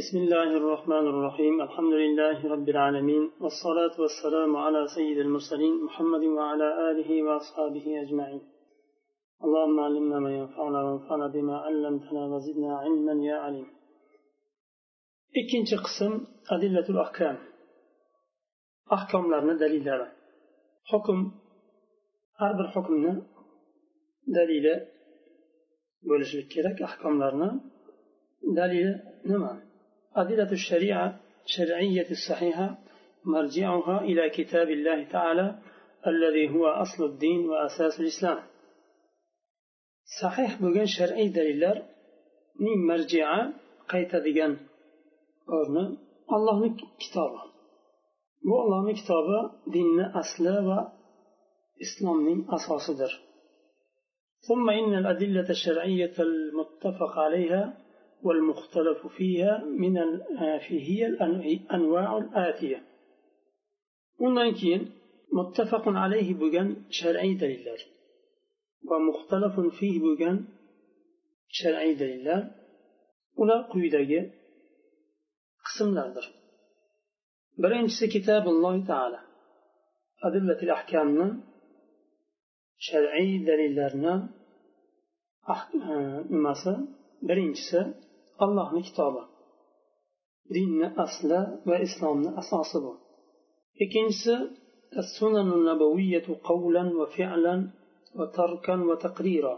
بسم الله الرحمن الرحيم الحمد لله رب العالمين والصلاة والسلام على سيد المرسلين محمد وعلى آله وأصحابه أجمعين اللهم علمنا ما ينفعنا وانفعنا بما علمتنا وزدنا علما يا عليم ikkinchi qism adillatul ahkam. Ahkomlarni dalillari. Hukm har bir hukmni dalili bo'lishlik kerak. Ahkomlarni dalili nima? أدلة الشريعة شرعية الصحيحة مرجعها إلى كتاب الله تعالى الذي هو أصل الدين وأساس الإسلام. صحيح بغن شرعي دليلر ني مرجعة قيت ديگن o'rni allohni kitobi bu allohni kitobi dinni asli va islomning asosidir ثم إن الأدلة الشرعية المتفق عليها والمختلف فيها من هي الأنواع الآتية. ومن متفق عليه بجان شرعي دليل ومختلف فيه بجان شرعي دليل ولا قيدية قسم لدر برنس كتاب الله تعالى أدلة الأحكام شرعي دليلنا أحكام مثلا birinchisi allohni kitobi dinni asli va islomni asosi bu ikkinchisi السنن النبوية قولا وفعلا وتركا وتقريرا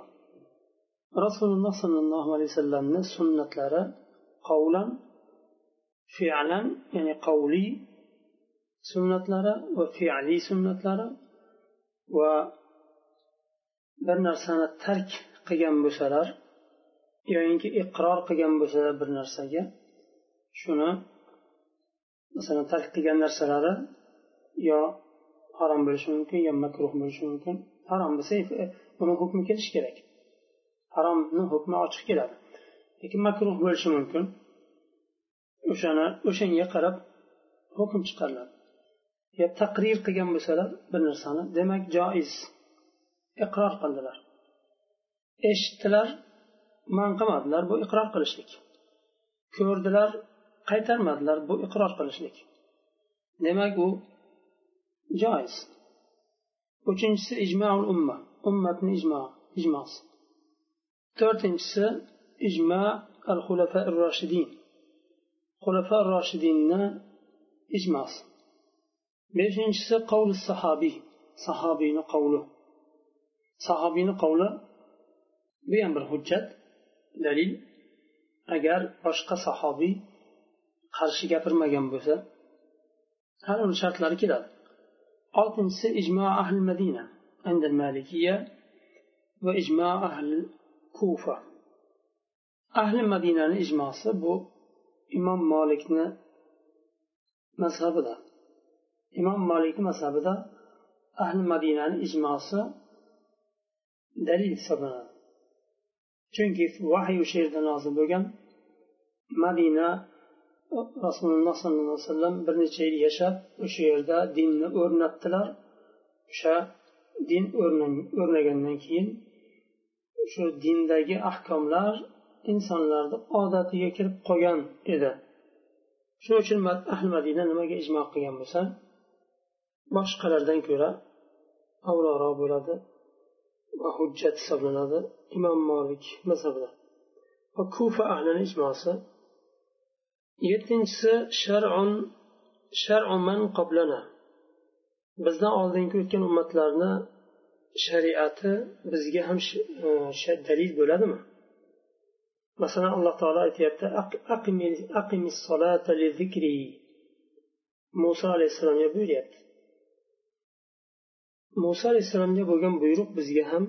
رسول الله صلى الله عليه وسلم سنة لرا قولا فعلا يعني قولي سنة لرا وفعلي سنة لرا و bir narsani tark qilgan bo'lsalar yoyinki iqror qilgan bo'lsalar bir narsaga shuni masalan tark qilgan narsalari yo harom bo'lishi mumkin yo makruh bo'lishi mumkin. Harom bo'lsa e, uni hukmi kelishi kerak. Haromni hukmi ochiq keladi. Lekin makruh bo'lishi mumkin. O'shani o'shanga qarab hukm chiqariladi. Yo taqrir qilgan bo'lsalar bir narsani demak joiz. Iqror qildilar. Eshitdilar man qilmadilar bu iqror qilishlik. Ko'rdilar qaytarmadilar bu iqror qilishlik. Demak u joiz. Uchinchisi ijmoul umma. Ummatni ijmo ijmosi. To'rtinchisi ijmo al xulafa roshidin xulafa roshidinni ijmosi. Beshinchisi qavli sahobiy sahobiyni qavli sahobiyni qavli bu ham bir hujjat. dalil agar boshqa sahobiy qarshi gapirmagan bo'lsa hali uni shartlari keladi oltinchisi ijmo ahli madina عند المالكية وإجماع أهل كوفة أهل مدينة إجماع بو إمام مالكنا مذهبنا إمام مالك مذهبنا أهل مدينة إجماع dalil hisoblanadi chunki vahiy o'sha yerda nozil bo'lgan madina rasululloh sollallohu alayhi vasallam bir necha yil yashab o'sha yerda dinni o'rnatdilar. O'sha din o'rnagandan keyin shu dindagi ahkomlar insonlarni odatiga kirib qolgan edi. Shuning uchun ahli madina nimaga ijmo qilgan bo'lsa boshqalardan ko'ra avvalroq bo'ladi. Va hujjat hisoblanadi imom molik mazhabida. Va kufa ahlini ijmosi. Yettinchisi sharun shar'u man qoblana bizdan oldingi o'tgan ummatlarni shariati bizga ham e, dalil bo'ladimi? Masalan alloh taolo aytyapti muso alayhissalomga buyuryapti. Muso alayhissalomga bo'lgan buyruq bizga ham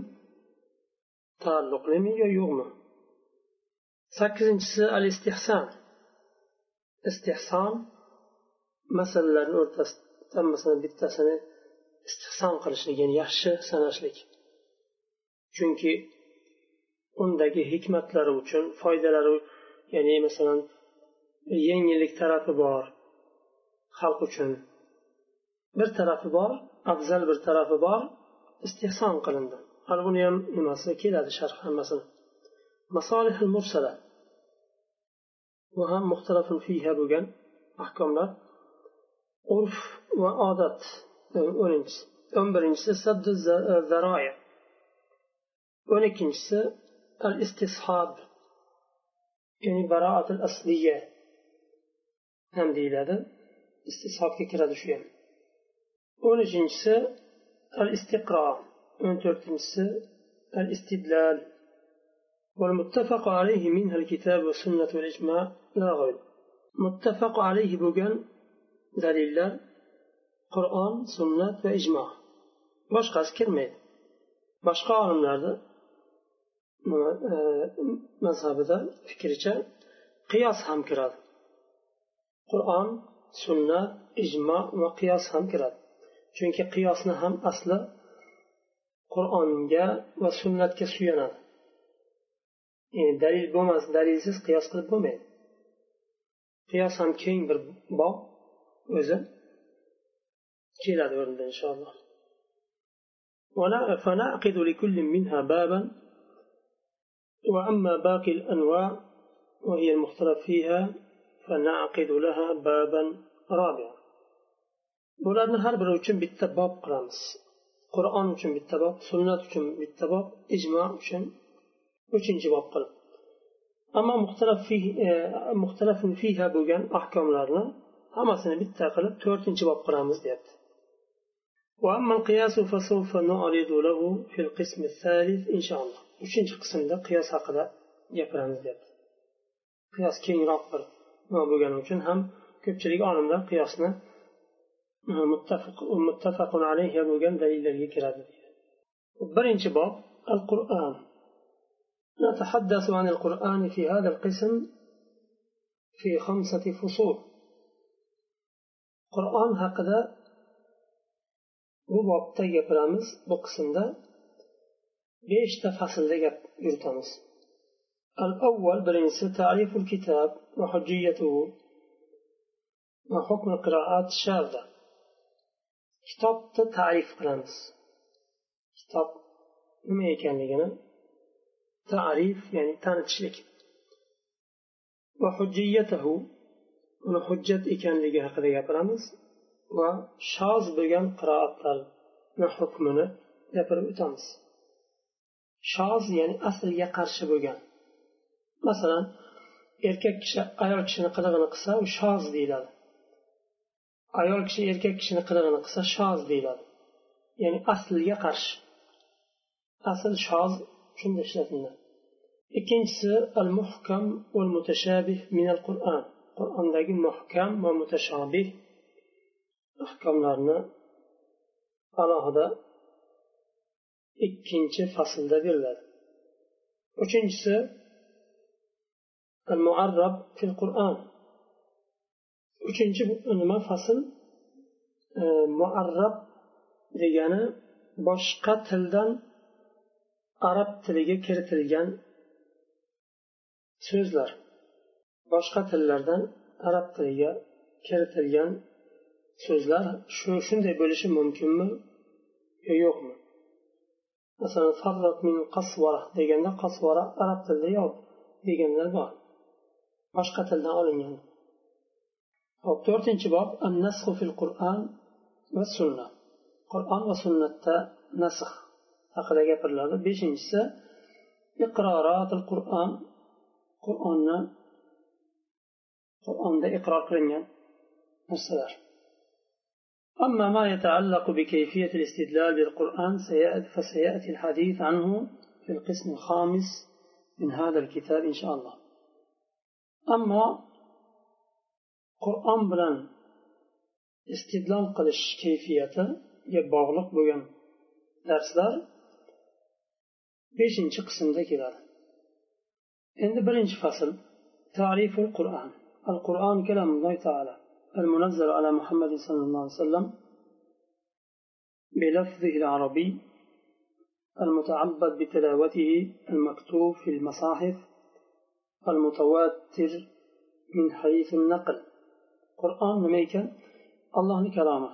taalluqlimi yo yo'qmi? Sakkizinchisi al istihson istihson masalalarni o'rtasidan masalan bittasini istihson qilishlik ya'ni yaxshi sanashlik. Chunki undagi hikmatlari uchun foydalari ya'ni masalan yengillik tarafi bor xalq uchun. Bir tarafi bor afzal bir tarafi bor istehson qilindi hali buni ham nimasi keladi sharh hammasini masolih mursala va ham muxtalafun fiha bo'lgan ahkomlar urf va odat o'ninchisi o'n birinchisi saddu zaroya o'n ikkinchisi al istishob ya'ni baroatil asliya ham deyiladi istishobga kiradi shu ham o'n uchinchisi al istiqro o'n to'rtinchisi al istidlal والمتفق عليه منها الكتاب والسنة والإجماع لا غير متفق عليه بوغان دليل قرآن سنة وإجماع boshqasi kirmaydi boshqa olimlarni mazhabida fikricha qiyos ham kiradi qur'on sunnat ijmo va qiyos ham kiradi Chunki qiyosni ham asli qur'onga va sunnatga suyanadi ya'ni dalil bo'lmas dalilsiz qiyos qilib bo'lmaydi qiyos ham keng bir bob o'zi keladi o'rnida inshaalloh فنعقد لكل منها بابا وأما باقي الأنواع وهي المختلف فيها فنعقد لها بابا رابعا bularni har biri uchun bitta bob qilamiz qur'on uchun bitta bob sunnat uchun bitta bob ijmo uchun uchinchi bob qilib ammo muxtalaf fiha bo'lgan ahkomlarni hammasini bitta qilib to'rtinchi bob qilamiz deyapti وأما القياس فسوف نعرض له في القسم الثالث إن شاء الله uchinchi qismda qiyos haqida gapiramiz deyapti qiyos kengroq bir nima bo'lgani uchun ham ko'pchilik olimlar qiyosni muttafaqun alayhi bo'lgan dalillarga kiradi birinchi bob al نتحدث عن القرآن في هذا القسم في خمسة فصول قرآن هكذا bu bobda gapiramiz bu qismda beshta faslda gap yuritamiz الأول برنس تعريف الكتاب وحجيته وحكم القراءات الشاذة kitobni tarif qilamiz. Kitob nima ekanligini tarif ya'ni tanitishlik. Va hujjiyatahu uni hujjat ekanligi haqida gapiramiz va shoz bo'lgan qiroatlarni hukmini gapirib o'tamiz. Shoz ya'ni aslga qarshi bo'lgan. Masalan erkak kishi ayol kishini qilig'ini qilsa u shoz deyiladi. Ayol kishi erkak kishini qilig'ini qilsa shoz deyiladi. Ya'ni aslga qarshi. Asl shoz shunda ishlatiladi ikkinchisi al muhkam val mutashabih min al qur'an. Qur'ondagi muhkam va mutashobih ahkomlarni alohida ikkinchi faslda beriladi. Uchinchisi al muarrab fil qur'on uchinchi nima fasl muarrab degani boshqa tildan arab tiliga kiritilgan so'zlar boshqa tillardan arab tiliga kiritilgan so'zlar shu shunday bo'lishi mumkinmi yo yo'qmi? Masalan farroq min qasvara deganda qasvara arab tilida yo'q deganlar bor. Boshqa tildan olingan hop to'rtinchi bob an nasxu fil qur'on va sunna qur'on va sunnatda nasx haqida gapiriladi beshinchisi iqrorotil qur'on qur'onni qur'onda iqror qilingan narsalar أما ما يتعلق بكيفية الاستدلال بالقرآن فسيأتي الحديث عنه في القسم الخامس من هذا الكتاب إن شاء الله أما قرآن بلان استدلال قلش كيفية يبغلق بغن درسlar beshinchi qismda keladi. Endi birinchi fasl tarifu qur'on al qur'on kalamulloh taala. المنزل على محمد صلى الله عليه وسلم بلفظه العربي المتعبد بتلاوته المكتوب في المصاحف المتواتر من حيث النقل qur'on nima ekan? Allohni kalomi.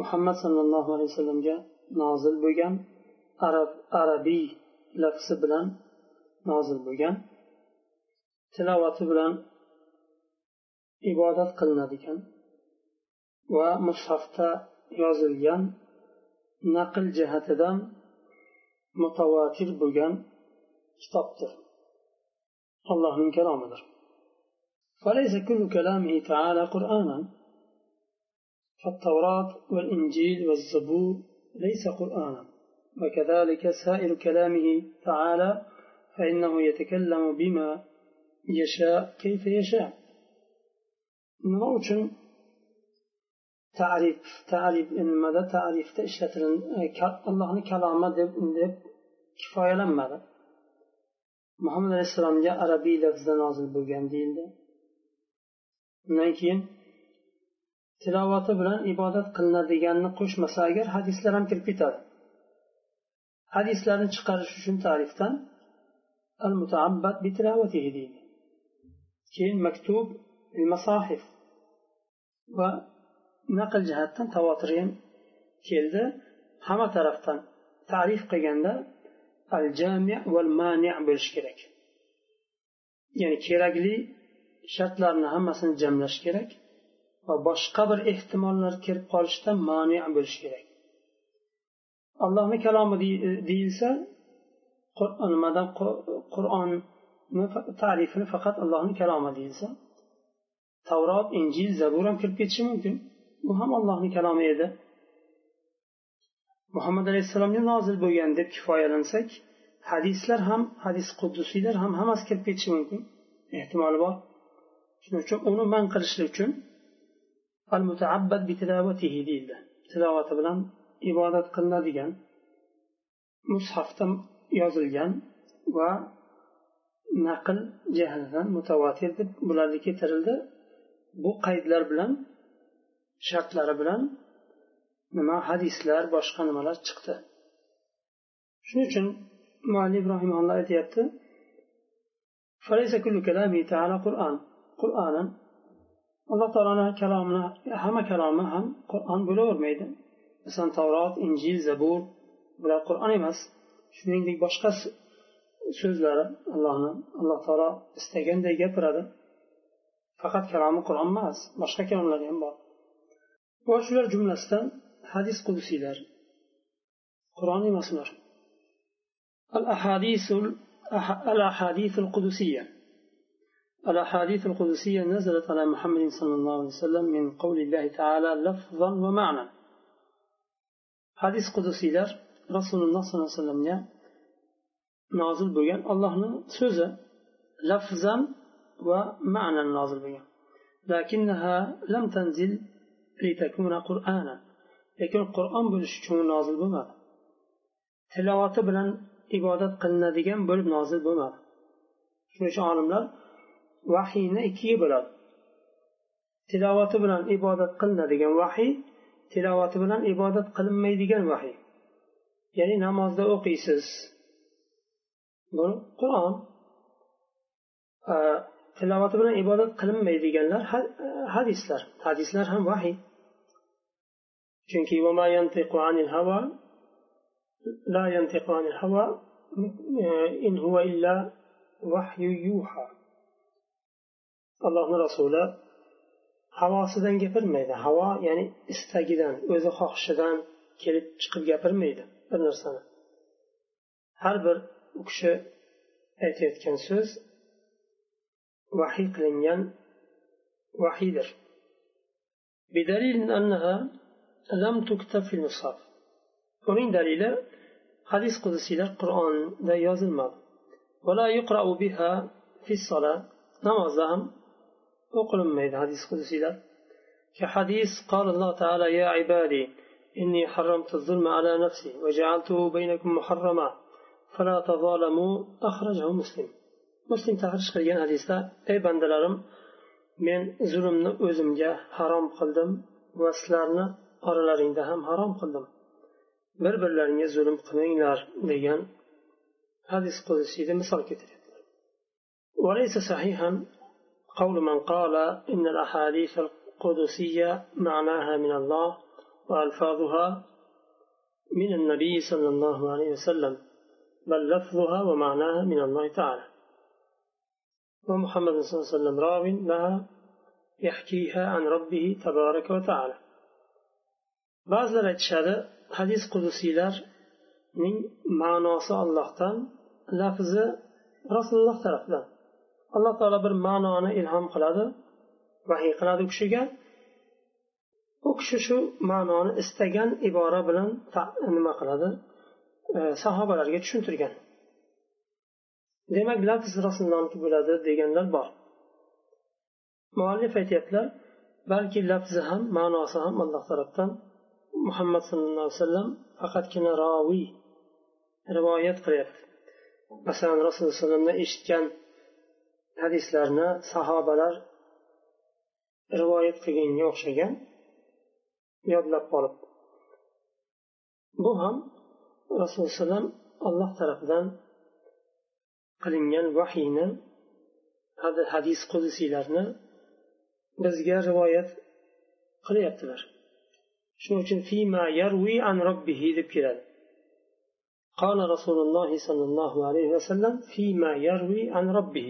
Muhammad sollallohu alayhi vasallamga nozil bo'lgan arab arabiy lafzi bilan nozil bo'lgan tilovati bilan ibodat qilinadigan va mushafda yozilgan naql jihatidan mutavotir bo'lgan kitobdir. Allohning kalomidir. فليس كل كلامه تعالى قرآنا. فالتوراة والإنجيل والزبور ليس قرآنا وكذلك سائر كلامه تعالى فإنه يتكلم بما يشاء كيف يشاء. نوعاً تعريف تعريف إن ماذا تعريف؟ تشتت الله كلامه دب دب كفاية لماذا محمد صلى الله عليه وسلم جاء عربي لفظ نازل بوجان دين undan keyin tilovati bilan ibodat qilinadiganini qo'shmasa agar hadislar ham kirib ketadi. Hadislarni chiqarish uchun tarifdan al mutaabbat bi deydi. Keyin maktub masahif va naql jihatdan tavotir ham keldi. Hamma tarafdan tarif qilganda al jami val mani bo'lishi kerak. Ya'ni kerakli shartlarni hammasini jamlash kerak va boshqa bir ehtimollar kirib qolishidan mani bo'lishi kerak. Allohni kalomi e, deyilsa nimadan qur'onni tarifini faqat allohni kalomi deyilsa tavrot injil zabur ham kirib ketishi mumkin. Bu ham allohni kalomi edi. Muhammad alayhissalomga nozil bo'lgan deb kifoyalansak hadislar ham hadis qudusiylar ham hammasi kirib ketishi mumkin. Ehtimoli bor. Shuning uchun uni man qilishlik uchun al mutaabbad bi deyildi. Tilovati bilan ibodat qilinadigan mushafda yozilgan va naql jihatidan mutavatir deb bularni keltirildi bu qaydlar bilan shartlari bilan nima hadislar boshqa nimalar chiqdi. Shuning uchun muallif rahimalloh aytyapti qur'oni alloh taoloni kalomini hamma kalomi ham qur'on bo'lavermaydi. Masalan tavrot injil zabur bular qur'on emas. Shuningdek boshqa so'zlari allohni alloh taolo istaganday gapiradi. Faqat kalomi qur'on emas boshqa kalomlar ham bor. Va shular jumlasidan hadis qudusiylar qur'on emas ular al ahadisul al ahadisul qudusiyya الأحاديث القدسية نزلت على محمد صلى الله عليه وسلم من قول الله تعالى لفظا ومعنى حديث قدسي رسول الله صلى الله عليه وسلم nozil bo'lgan allohni so'zi lafzan va ma'nan nozil bo'lgan lakinnaha lam tanzil litakuna qur'ana lekin qur'on bo'lishi uchun nozil bo'lmadi tilovati bilan ibodat qilinadigan bo'lib nozil bo'lmadi shuning uchun olimlar vahiyni ikkiga bo'ladi tilovati bilan ibodat qilinadigan vahiy tilovati bilan ibodat qilinmaydigan vahiy ya'ni namozda o'qiysiz bu qur'on tilovati bilan ibodat qilinmaydiganlar hadislar hadislar ham vahiy chunki لا ينطق عن الهوى إن هو إلا وحي يوحى allohni rasuli havosidan gapirmaydi. Havo ya'ni istagidan o'zi xohishidan kelib chiqib gapirmaydi bir narsani. Har bir u kishi aytayotgan so'z vahiy qilingan vahiydir. Uning dalili hadis qudusiylar qur'onda yozilmadi. Namozda ham o'qilinmaydi hadis qudusiylar كحديث قال الله تعالى يا عبادي إني حرمت الظلم على نفسي وجعلته بينكم محرما فلا تظالموا أخرجه مسلم مسلم تحرش qilgan hadisda ey bandalarim men zulmni o'zimga harom qildim va sizlarni oralaringda ham harom qildim bir birlaringga zulm qilmanglar degan hadis qudusiyda misol keltiryaptilar وليس صحيحا قول من قال إن الأحاديث القدسية معناها من الله وألفاظها من النبي صلى الله عليه وسلم بل لفظها ومعناها من الله تعالى. ومحمد صلى الله عليه وسلم راو لها يحكيها عن ربه تبارك وتعالى. ba'zilar aytishadi hadis qudusiylarning ma'nosi ollohdan lafzi rasululloh tarafidan alloh taolo bir ma'noni ilhom qiladi vahiy qiladi u kishiga. U kishi shu ma'noni istagan ibora bilan nima qiladi? E, sahobalarga tushuntirgan. Demak lafz rasulullohniki bo'ladi deganlar bor. Muallif aytyaptilar balki lafzi ham ma'nosi ham alloh tarafdan muhammad sallallohu alayhi vasallam faqatgina roviy rivoyat qilyapti. Masalan rasululloh alayhi vasallamdan eshitgan hadislarni sahobalar rivoyat qilganga o'xshagan yodlab qolib bu ham rasululloh alayhi alloh tarafidan qilingan vahiyni hadis qudusiylarni bizga rivoyat qilyaptilar shuning uchun fima yarvi an robbihi deb keladi قال رسول الله صلى الله عليه وسلم فيما يروي عن ربه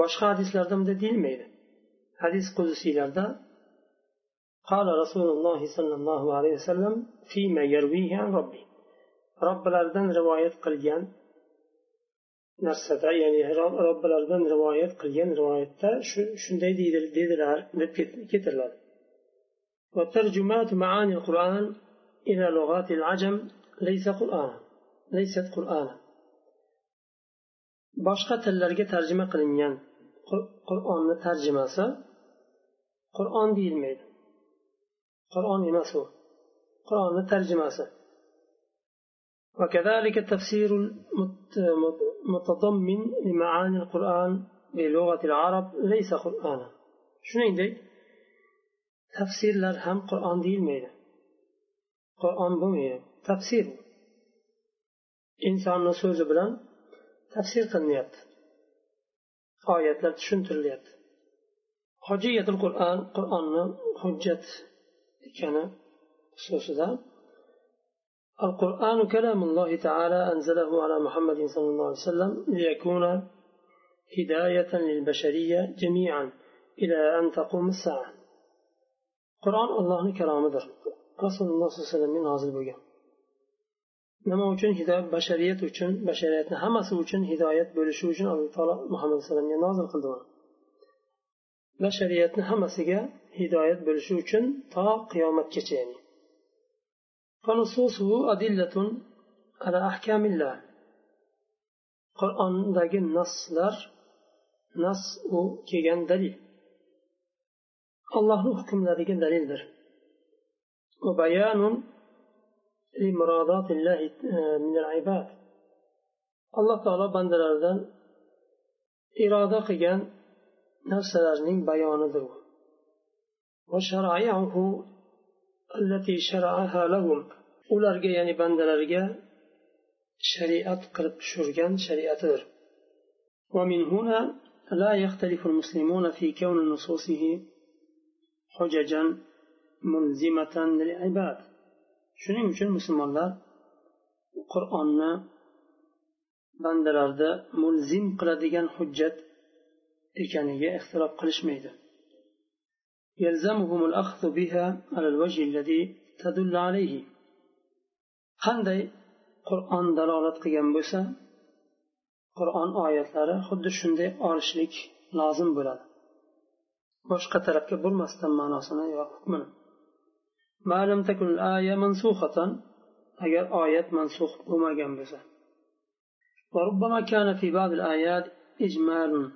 boshqa hadislarda bunday deyilmaydi hadis qudusiylarda قال رسول الله صلى الله عليه وسلم فيما يرويه عن ربه robbilaridan rivoyat qilgan narsada ya'ni robbilaridan rivoyat qilgan rivoyatda shunday dedilar deb keltiriladi وترجمات معاني القرآن إلى لغات العجم ليس قرآنا ليست قرآنا boshqa tillarga tarjima qilingan qur'onni tarjimasi qur'on deyilmaydi qur'on emas u qur'onni tarjimasi وكذلك التفسير المتضمن لمعاني القرآن بلغة العرب ليس قرآنا shuningdek tafsirlar ham qur'on deyilmaydi qur'on bo'lmaydi tafsir insonni so'zi bilan tafsir qilinyapti. Oyatlar tushuntirilyapti. Hojiyatul qur'on qur'onni hujjat ekani xususida القرآن كلام الله تعالى أنزله على محمد صلى الله عليه وسلم ليكون هداية للبشرية جميعا إلى أن تقوم الساعة قرآن الله كلامه رسول الله صلى الله عليه وسلم من بقى nima uchun? Hidoyat bashariyat uchun bashariyatni hammasi uchun hidoyat bo'lishi uchun alloh taolo muhammad alayhivasallamga nozil qildi uni bashariyatni hammasiga hidoyat bo'lishi uchun to qiyomatgacha ya'ni. Qur'ondagi naslar nas u kelgan dalil. Allohni hukmlariga dalildir. لمرادات الله آه، من العباد. الله تعالى بندلردن إرادة قيان نفس بيان ذو وشرعيه التي شرعها لهم. ولرجع يعني بندلرجع شريعة قرب شرجان شريعة در. ومن هنا لا يختلف المسلمون في كون نصوصه حججا ملزمة للعباد. shuning uchun musulmonlar qur'onni bandalarda mulzim qiladigan hujjat ekaniga ixtilof qilishmaydi يلزمهم الأخذ بها على الوجه الذي تدل عليه qanday qur'on dalolat qilgan bo'lsa qur'on oyatlari xuddi shunday olishlik lozim bo'ladi boshqa tarafga burmasdan ma'nosini yo hukmini ما لم تكن الآية منسوخة أجر آية منسوخ وما جنبها وربما كان في بعض الآيات إجمال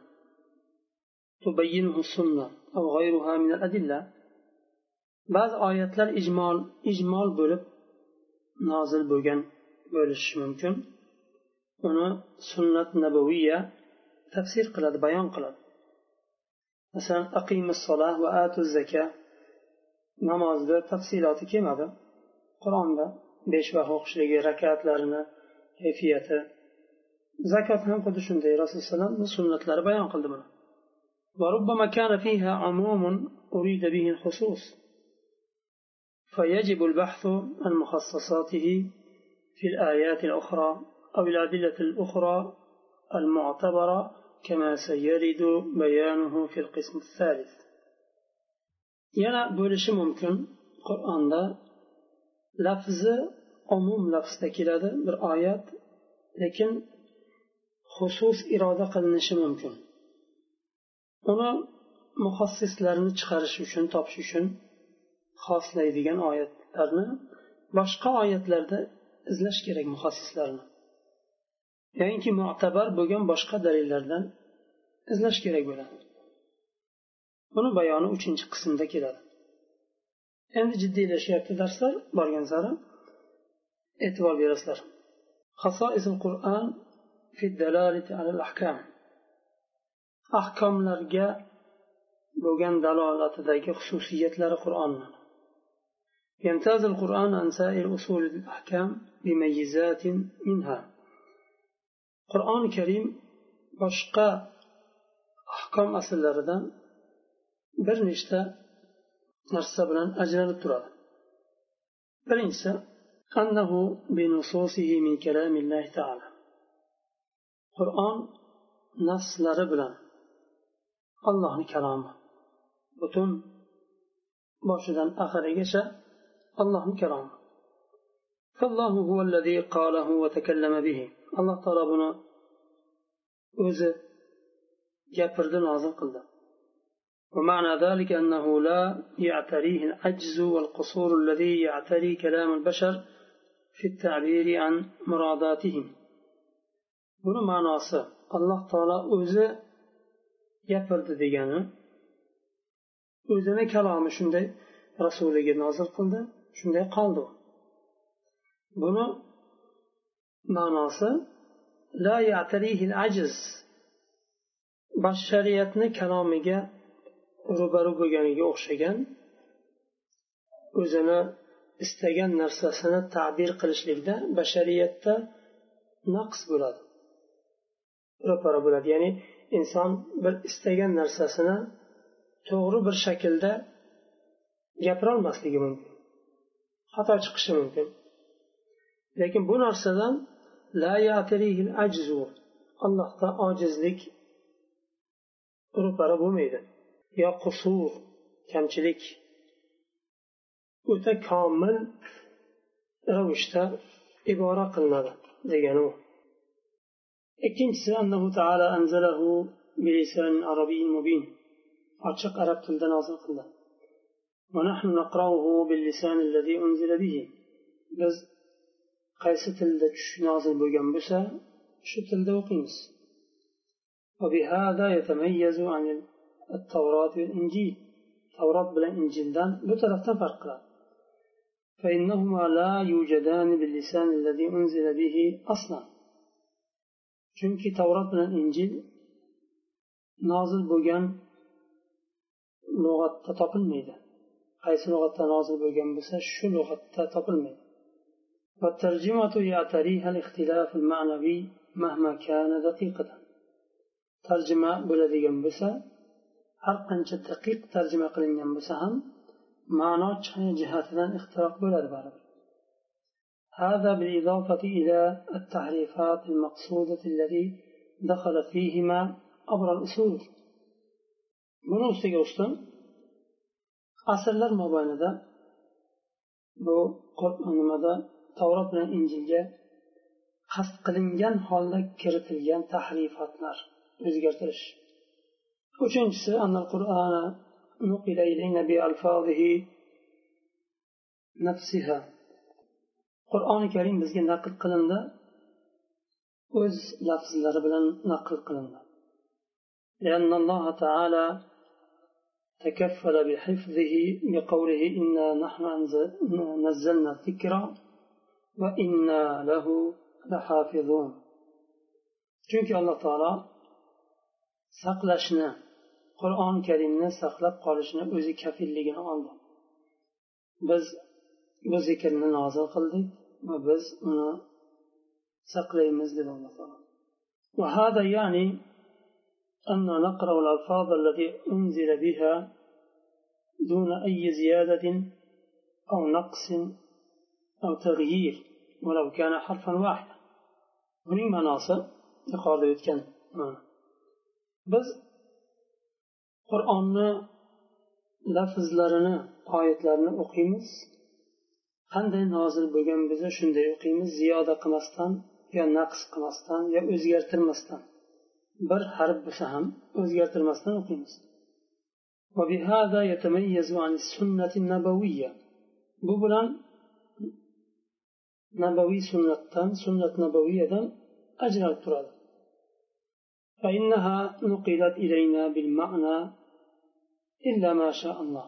تبينه السنة أو غيرها من الأدلة. بعض آيات إجمال إجمال بولب نازل بوغن بولش ممكن. sunnat nabaviya tafsir qiladi bayon qiladi masalan aqimus solah va atu zaka namozda tafsiloti kelmadi qur'onda besh vaqt o'qishligi rakatlarini kayfiyati zakot ham xuddi shunday rasululloh alayhi sunnatlari bayon qildi buni وربما كان فيها عموم أريد به الخصوص فيجب البحث عن مخصصاته في الآيات الأخرى أو الأدلة الأخرى المعتبرة كما سيرد بيانه في القسم الثالث yana bo'lishi mumkin qur'onda lafzi umum lafzda keladi bir oyat lekin xusus iroda qilinishi mumkin. Uni muhassislarni chiqarish uchun topish uchun xoslaydigan oyatlarni boshqa oyatlarda izlash kerak muhassislarni. Yoinki mutabar bo'lgan boshqa dalillardan izlash kerak bo'ladi. buni bayoni uchinchi qismda keladi endi jiddiylashyapti darslar borgan sari e'tibor berasizlar qur'on ahkomlarga bo'lgan dalolatidagi xususiyatlari qur'onni يمتاز القرآن عن سائر أصول الأحكام بميزات منها qur'oni karim boshqa ahkom asllaridan bir nechta narsa bilan ajralib turadi birinchisi qur'on nafslari bilan allohni kalomi butun boshidan oxirigacha allohni kalomi فالله هو الذي قاله وتكلم به alloh taolo buni o'zi gapirdi nozil qildi ومعنى ذلك أنه لا يعتريه العجز والقصور الذي يعتري كلام البشر في التعبير عن مراداتهم buni ma'nosi alloh taolo o'zi gapirdi degani o'zini kalomi shunday rasuliga nozil qildi shunday qoldi buni ma'nosi la yatarihil ajiz bashariyatni kalomiga ro'baru bo'lganiga o'xshagan o'zini istagan narsasini ta'bir qilishlikda bashariyatda naqs bo'ladi. Ro'para bo'ladi. Ya'ni inson bir istagan narsasini to'g'ri bir shaklda gapirolmasligi mumkin xato chiqishi mumkin. Lekin bu narsadan la ajzu allohda ojizlik ro'para bo'lmaydi. Yo qusur kamchilik o'ta komil ravishda ibora qilinadi degani u ikkinchisi annahu taala anzalahu bilisan arabiy mubin ochiq arab tilida nozil qildi ونحن نقرأه باللسان الذي أنزل به biz qaysi tilda tush nozil bo'lgan bo'lsa shu tilda o'qiymiz وبهذا يتميز عن التوراة والإنجيل توراة بلا إنجيلدان بطرف فرق فإنهما لا يوجدان باللسان الذي أنزل به أصلا chunki tavrat bilan injil nozil bo'lgan lug'atda topilmaydi qaysi lug'atda nozil bo'lgan bo'lsa shu lug'atda topilmaydi والترجمة يعتريها الاختلاف المعنوي مهما كان دقيقة ترجمة bo'ladigan bo'lsa har qancha daqiq tarjima qilingan bo'lsa ham ma'no jihatidan ixtiroq bo'ladi baribir هذا بالإضافة إلى التحريفات المقصودة التي دخلت فيهما عبر الأصول buni ustiga ustun asrlar mobaynida bu nimada tavrot bilan injilga qasd qilingan holda kiritilgan tahrifotlar o'zgartirish uchinchisi an qur'ana qur'oni karim bizga naql qilindi o'z lafzlari bilan naql qilindi لأن الله تعالى تكفل بحفظه بقوله إنا نحن نزلنا الذكر وإنا له لحافظون. شنك الله تعالى سقلشنا qur'oni karimni saqlab qolishni o'zi kafilligini oldi biz bu zikrni nozil qildik va biz uni saqlaymiz dedi alloh taolo وهذا يعني أن نقرأ الألفاظ التي أنزل بها دون أي زيادة أو نقص أو تغيير ولو كان حرفا واحدا buning ma'nosi yuqorida o'tgan biz qur'onni lafzlarini oyatlarini o'qiymiz qanday nozil bo'lgan bo'lsa shunday o'qiymiz ziyoda qilmasdan yo naqs qilmasdan yo o'zgartirmasdan bir harf bo'lsa ham o'zgartirmasdan o'qiymiz وبهذا يتميز عن السنة النبوية bu bilan nabaviy sunnatdan sunnat nabaviyadan ajralib turadi فإنها نقلت إلينا بالمعنى إلا ما شاء الله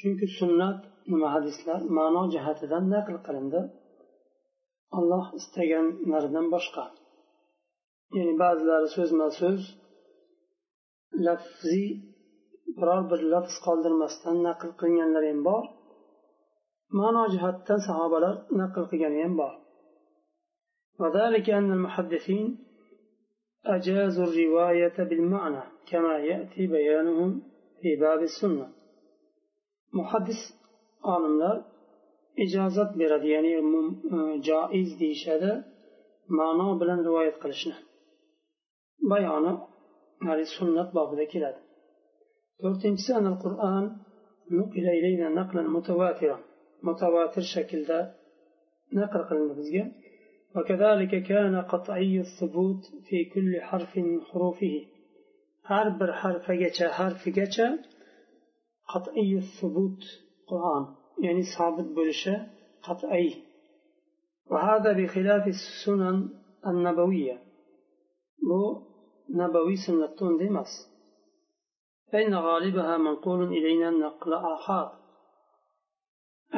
chunki sunnat nima hadislar ma'no jihatidan naql qilindi olloh istaganlaridan boshqa ya'ni ba'zilari so'zma so'z lafziy biror bir lafz qoldirmasdan naql qilganlar ham bor ma'no jihatdan sahobalar naql qilgani ham bor وذلك أن المحدثين أجازوا الرواية بالمعنى كما يأتي بيانهم السنة محدث olimlar ijozat beradi ya'ni joiz deyishadi ma'no bilan rivoyat qilishni bayoni sunnat bobida keladi to'rtinchisi qur'on mutavatir shaklda naql qilindi bizga وكذلك كان قطعي الثبوت في كل حرف من حروفه har bir harfigacha harfigacha qat'iy thubut qur'on ya'ni sobit bo'lishi qat'iy bu nabaviy sunnatda unday emas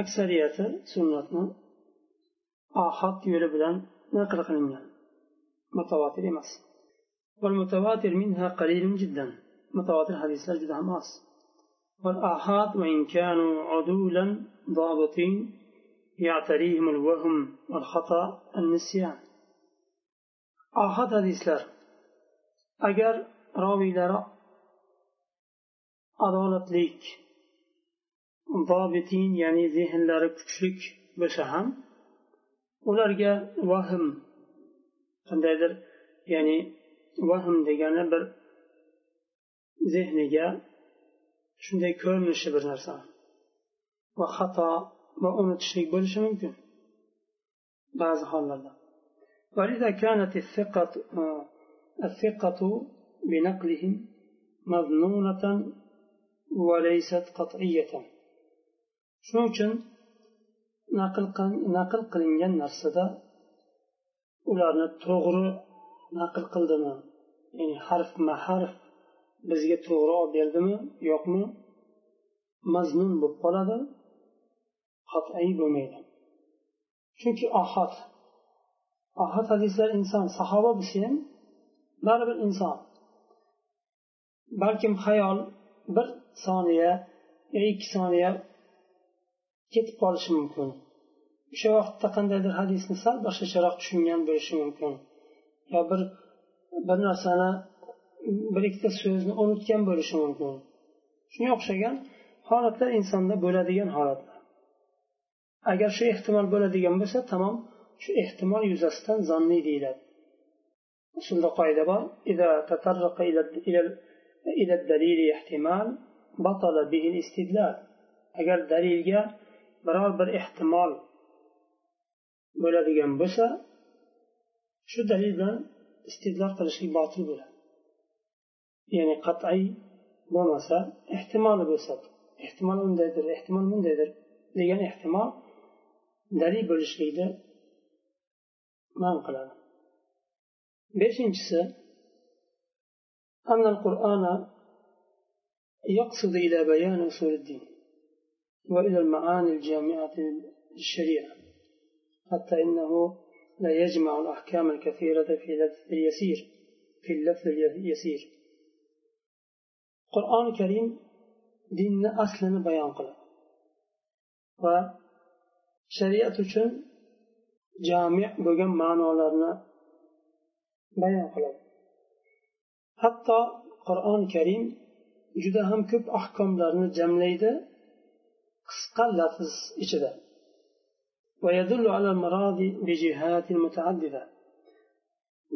aksariyati sunnatni ohod yo'li bilan naql qilingan mutavotir emas والمتواتر منها قليل جدا. متواتر حديث جدا ماس والآحاد وإن كانوا عدولا ضابطين يعتريهم الوهم والخطأ النسيان. آحاد حديثlar agar roviylari adolatlik zobitin ya'ni zehnlari kuchlik bo'lsa ham ularga vahm qandaydir ya'ni vahm degani bir zehniga shunday ko'rinishi bir narsa va xato va unutishlik bo'lishi mumkin ba'zi hollarda ولذا كانت الثقة الثقة بنقلهم مظنونة وليست قطعية shuning uchun naql qilingan narsada ularni to'g'ri naql qildimi? Ya'ni harfma harf bizga to'g'ri olib berdimi yo'qmi? Maznun bo'lib qoladi qat'iy bo'lmaydi. Chunki ohod ohod hadislar inson sahoba bo'lsa ham baribir inson. Balkim xayol bir soniya yo ikki soniya ketib qolishi mumkin. O'sha vaqtda qandaydir hadisni sal boshqacharoq tushungan bo'lishi mumkin. Yo bir bir narsani bir ikkita so'zni unutgan bo'lishi mumkin. Shunga o'xshagan holatlar insonda bo'ladigan holatlar. Agar shu ehtimol bo'ladigan bo'lsa tamom shu ehtimol yuzasidan zanniy deyiladi. Usulda qoida bor agar dalilga biror bir ehtimol bo'ladigan bo'lsa shu dalil bilan istidlol qilishlik botil bo'ladi ya'ni qat'iy bo'lmasa ehtimoli bo'lsa ehtimol undaydir ehtimol bundaydir degan ehtimol dalil bo'lishlikni man qiladi beshinchisi أن القرآن يقصد إلى بيان أصول الدين وإلى المعاني الجامعة للشريعة حتى إنه لا يجمع الأحكام الكثيرة في اللفظ اليسير في اللفظ اليسير القرآن الكريم dinni aslini bayon qiladi va shariat uchun jami bo'lgan ma'nolarni bayon qiladi hatto qur'oni karim juda ham ko'p ahkomlarni jamlaydi qisqa lafz ichida ويدل على المراد بجهات متعددة.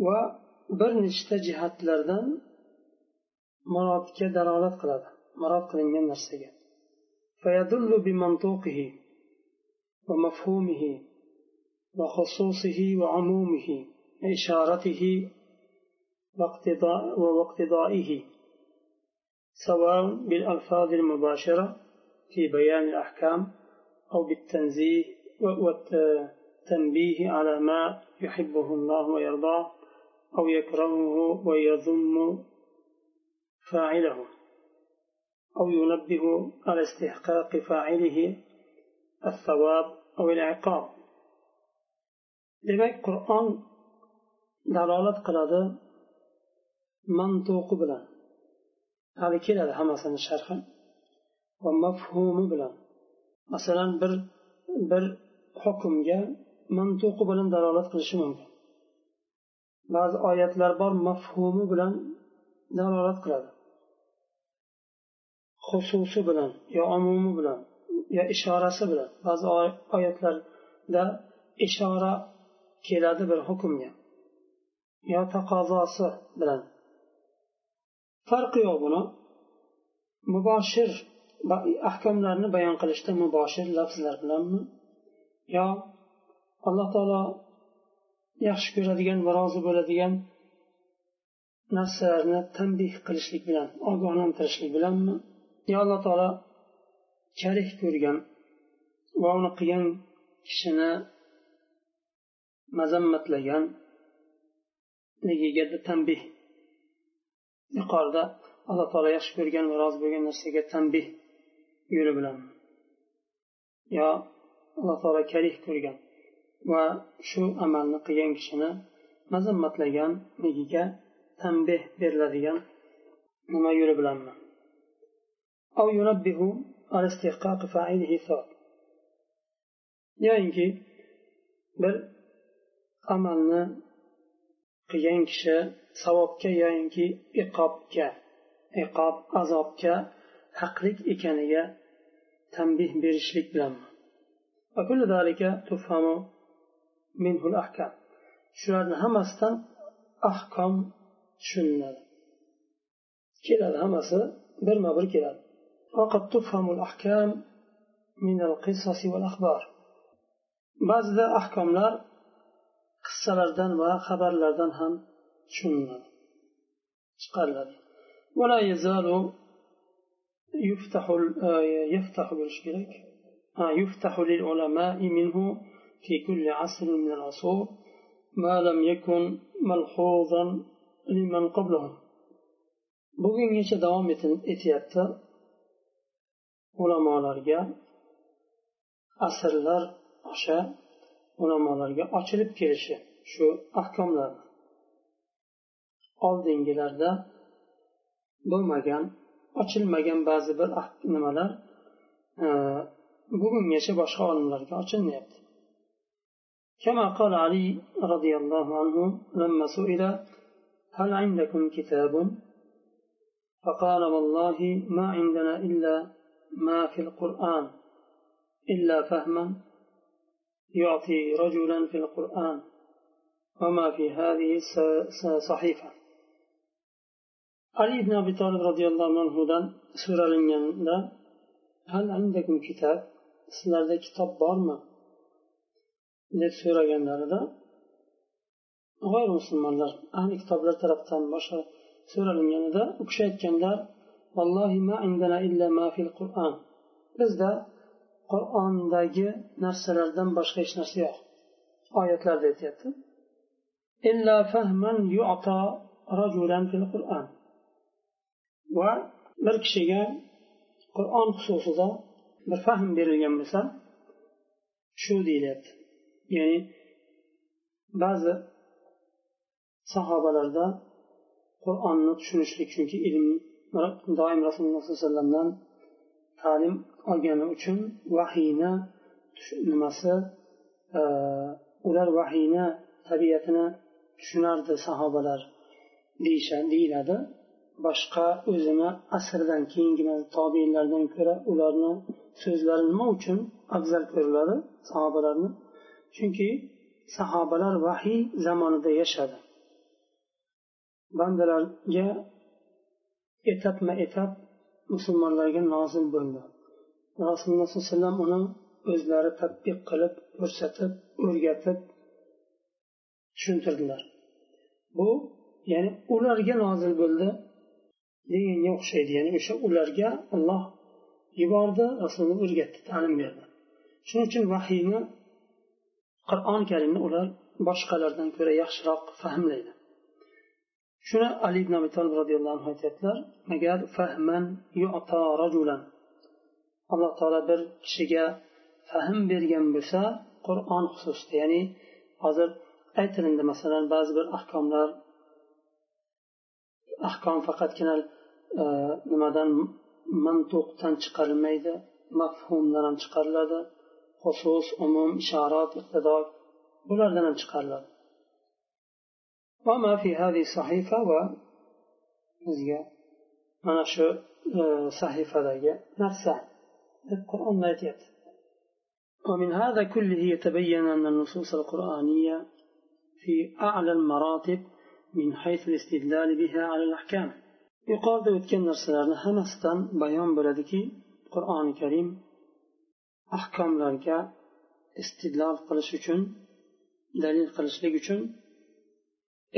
وبر نشتا جهات لردن murodga dalolat qiladi murod qilingan narsaga فيدل بمنطوقه ومفهومه وخصوصه وعمومه إشارته واقتضاء واقتضائه سواء بالألفاظ المباشرة في بيان الأحكام أو بالتنزيه والتنبيه على ما يحبه الله ويرضاه أو يكرهه ويذم فاعله أو ينبه على استحقاق فاعله الثواب أو العقاب demak qur'on dalolat qiladi mantuqi bilan hali keladi hammasini sharhi va mafhumi bilan masalan bir bir hukmga mantuqi bilan dalolat qilishi mumkin. Ba'zi oyatlar bor mafhumi bilan dalolat qiladi. Xususi bilan yo umumi bilan yo ishorasi bilan. Ba'zi oyatlarda ishora keladi bir hukmga yo taqozosi bilan. Farqi yo'q buni. Muboshir ahkomlarni bayon qilishda muboshir lafzlar bilanmi? Yo alloh taolo yaxshi ko'radigan va rozi bo'ladigan narsalarni tanbeh qilishlik bilan ogohlantirishlik bilanmi? Yo alloh taolo karih ko'rgan va uni qilgan kishini mazammatlaganligiga tanbeh yuqorida alloh taolo yaxshi ko'rgan va rozi bo'lgan narsaga tanbeh yo'li bilan. Yo alloh taolo karih ko'rgan va shu amalni qilgan kishini mazammatlaganligiga tanbeh beriladigan nima yo'li bilanmi yoinki bir amalni qilgan kishi savobga yoinki iqobga iqob azobga haqlik ekaniga tanbeh berishlik bilanmi shularni hammasidan ahkom tushuniladi keladi hammasi birma bir keladi وقد تفهم الأحكام من القصص والأخبار ba'zida ahkomlar qissalardan va xabarlardan ham tushuniladi chiqariladi ولا يزال يفتح يفتح بالشرك يفتح للعلماء منه في كل عصر من العصور ما لم يكن ملحوظا لمن قبلهم bugungacha davom etyapti ulamolarga asrlar osha ulamolarga ochilib kelishi shu ahkomlar oldingilarda bo'lmagan ochilmagan ba'zi bir nimalar bugungacha boshqa olimlarga ochilmayapti كما قال علي رضي الله عنه لما سئل هل عندكم كتاب؟ فقال والله ما عندنا إلا ما في القرآن إلا فهما. يعطي رجلا في القرآن وما في هذه صحيفة. علي بن أبي طالب رضي الله عنه لنجان هل عندكم كتاب؟ Sizlarda kitob bormi? deb so'raganlarida g'oyri musulmonlar ahli kitoblar tarafdan boshqa so'ralinganida u kishi aytganlar bizda qur'ondagi narsalardan boshqa hech narsa yo'q. Oyatlarda aytyapti. Va bir kishiga qur'on xususida bir fahm berilgan bo'lsa shu deyilyapti. Ya'ni ba'zi sahobalarda qur'onni tushunishlik chunki ilm doim rasululloh sollallohu alayhi vasallamdan ta'lim olgani uchun vahiyni nimasi e, ular vahiyni tabiatini tushunardi sahobalar deyiladi. Boshqa o'zini asrdan keyingi tobeinlardan ko'ra ularni so'zlari nima uchun afzal ko'riladi? Sahobalarni? Chunki sahobalar vahiy zamonida yashadi. Bandalarga etapma etap musulmonlarga nozil bo'ldi. Rasululloh sollallohu alayhi vasallam uni o'zlari tadbiq qilib ko'rsatib o'rgatib tushuntirdilar. Bu ya'ni ularga nozil bo'ldi deganga o'xshaydi ya'ni o'sha ularga olloh yubordi rasulni o'rgatdi ta'lim berdi. Shuning uchun vahiyni qur'oni karimni ular boshqalardan ko'ra yaxshiroq fahmlaydi. Shuni ali ibn abi tolib roziyallohu anhu aytyaptilar agar fahman rajulan alloh taolo bir kishiga fahm bergan bo'lsa qur'on xususida ya'ni hozir aytilindi masalan ba'zi bir ahkomlar ahkom faqatgina nimadan mantuqdan chiqarilmaydi mafhumdan ham chiqariladi xusus umum ishorat iqtido bulardan ham chiqariladi bizga mana shu sahifadagi narsa deb qur'onda aytyapti ومن هذا كله يتبين أن النصوص القرآنية في أعلى المراتب من حيث الاستدلال بها على الأحكام yuqorida o'tgan narsalarni hammasidan bayon bo'ladiki qur'oni karim ahkomlarga istidlol qilish uchun dalil qilishlik uchun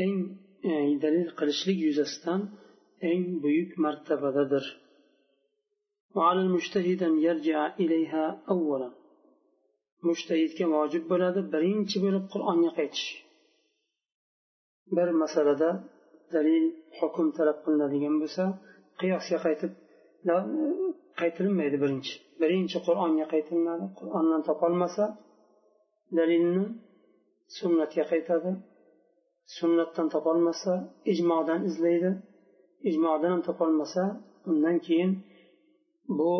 eng e, dalil qilishlik yuzasidan eng buyuk martabadadir. Mujtahidga vojib bo'ladi birinchi bo'lib qur'onga qaytish. Bir masalada dalil hukm talab qilinadigan bo'lsa qiyosga qaytib qaytilinmaydi birinchi. Birinchi qur'onga qaytilinadi qur'ondan topolmasa dalilni sunnatga qaytadi. Sunnatdan topolmasa ijmodan izlaydi. Ijmodan ham topolmasa undan keyin bu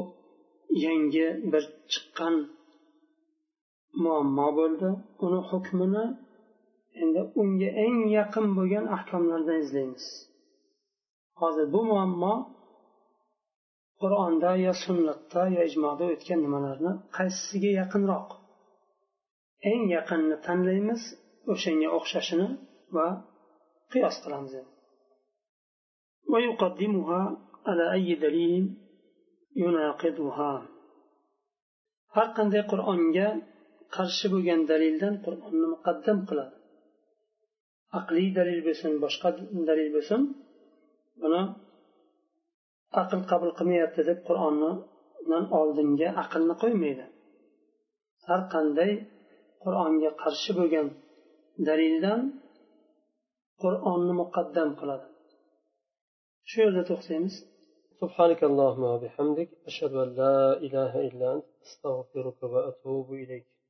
yangi bir chiqqan muammo bo'ldi. Uni hukmini endi unga eng yaqin bo'lgan ahkomlardan izlaymiz. Hozir bu muammo qur'onda yo sunnatda yo ijmoda o'tgan nimalarni qaysisiga yaqinroq? Eng yaqinni tanlaymiz o'shanga o'xshashini va qiyos qilamiz har qanday qur'onga qarshi bo'lgan dalildan qur'onni muqaddam qiladi. aqliy dalil bo'lsin boshqa dalil bo'lsin buni aql qabul qilmayapti deb qur'onni oldinga aqlni qo'ymaydi har qanday qur'onga qarshi bo'lgan dalildan qur'onni muqaddam qiladi shu yerda to'xtaymiz سبحانك اللهم وبحمدك أشهد أن لا إله إلا أنت أستغفرك وأتوب إليك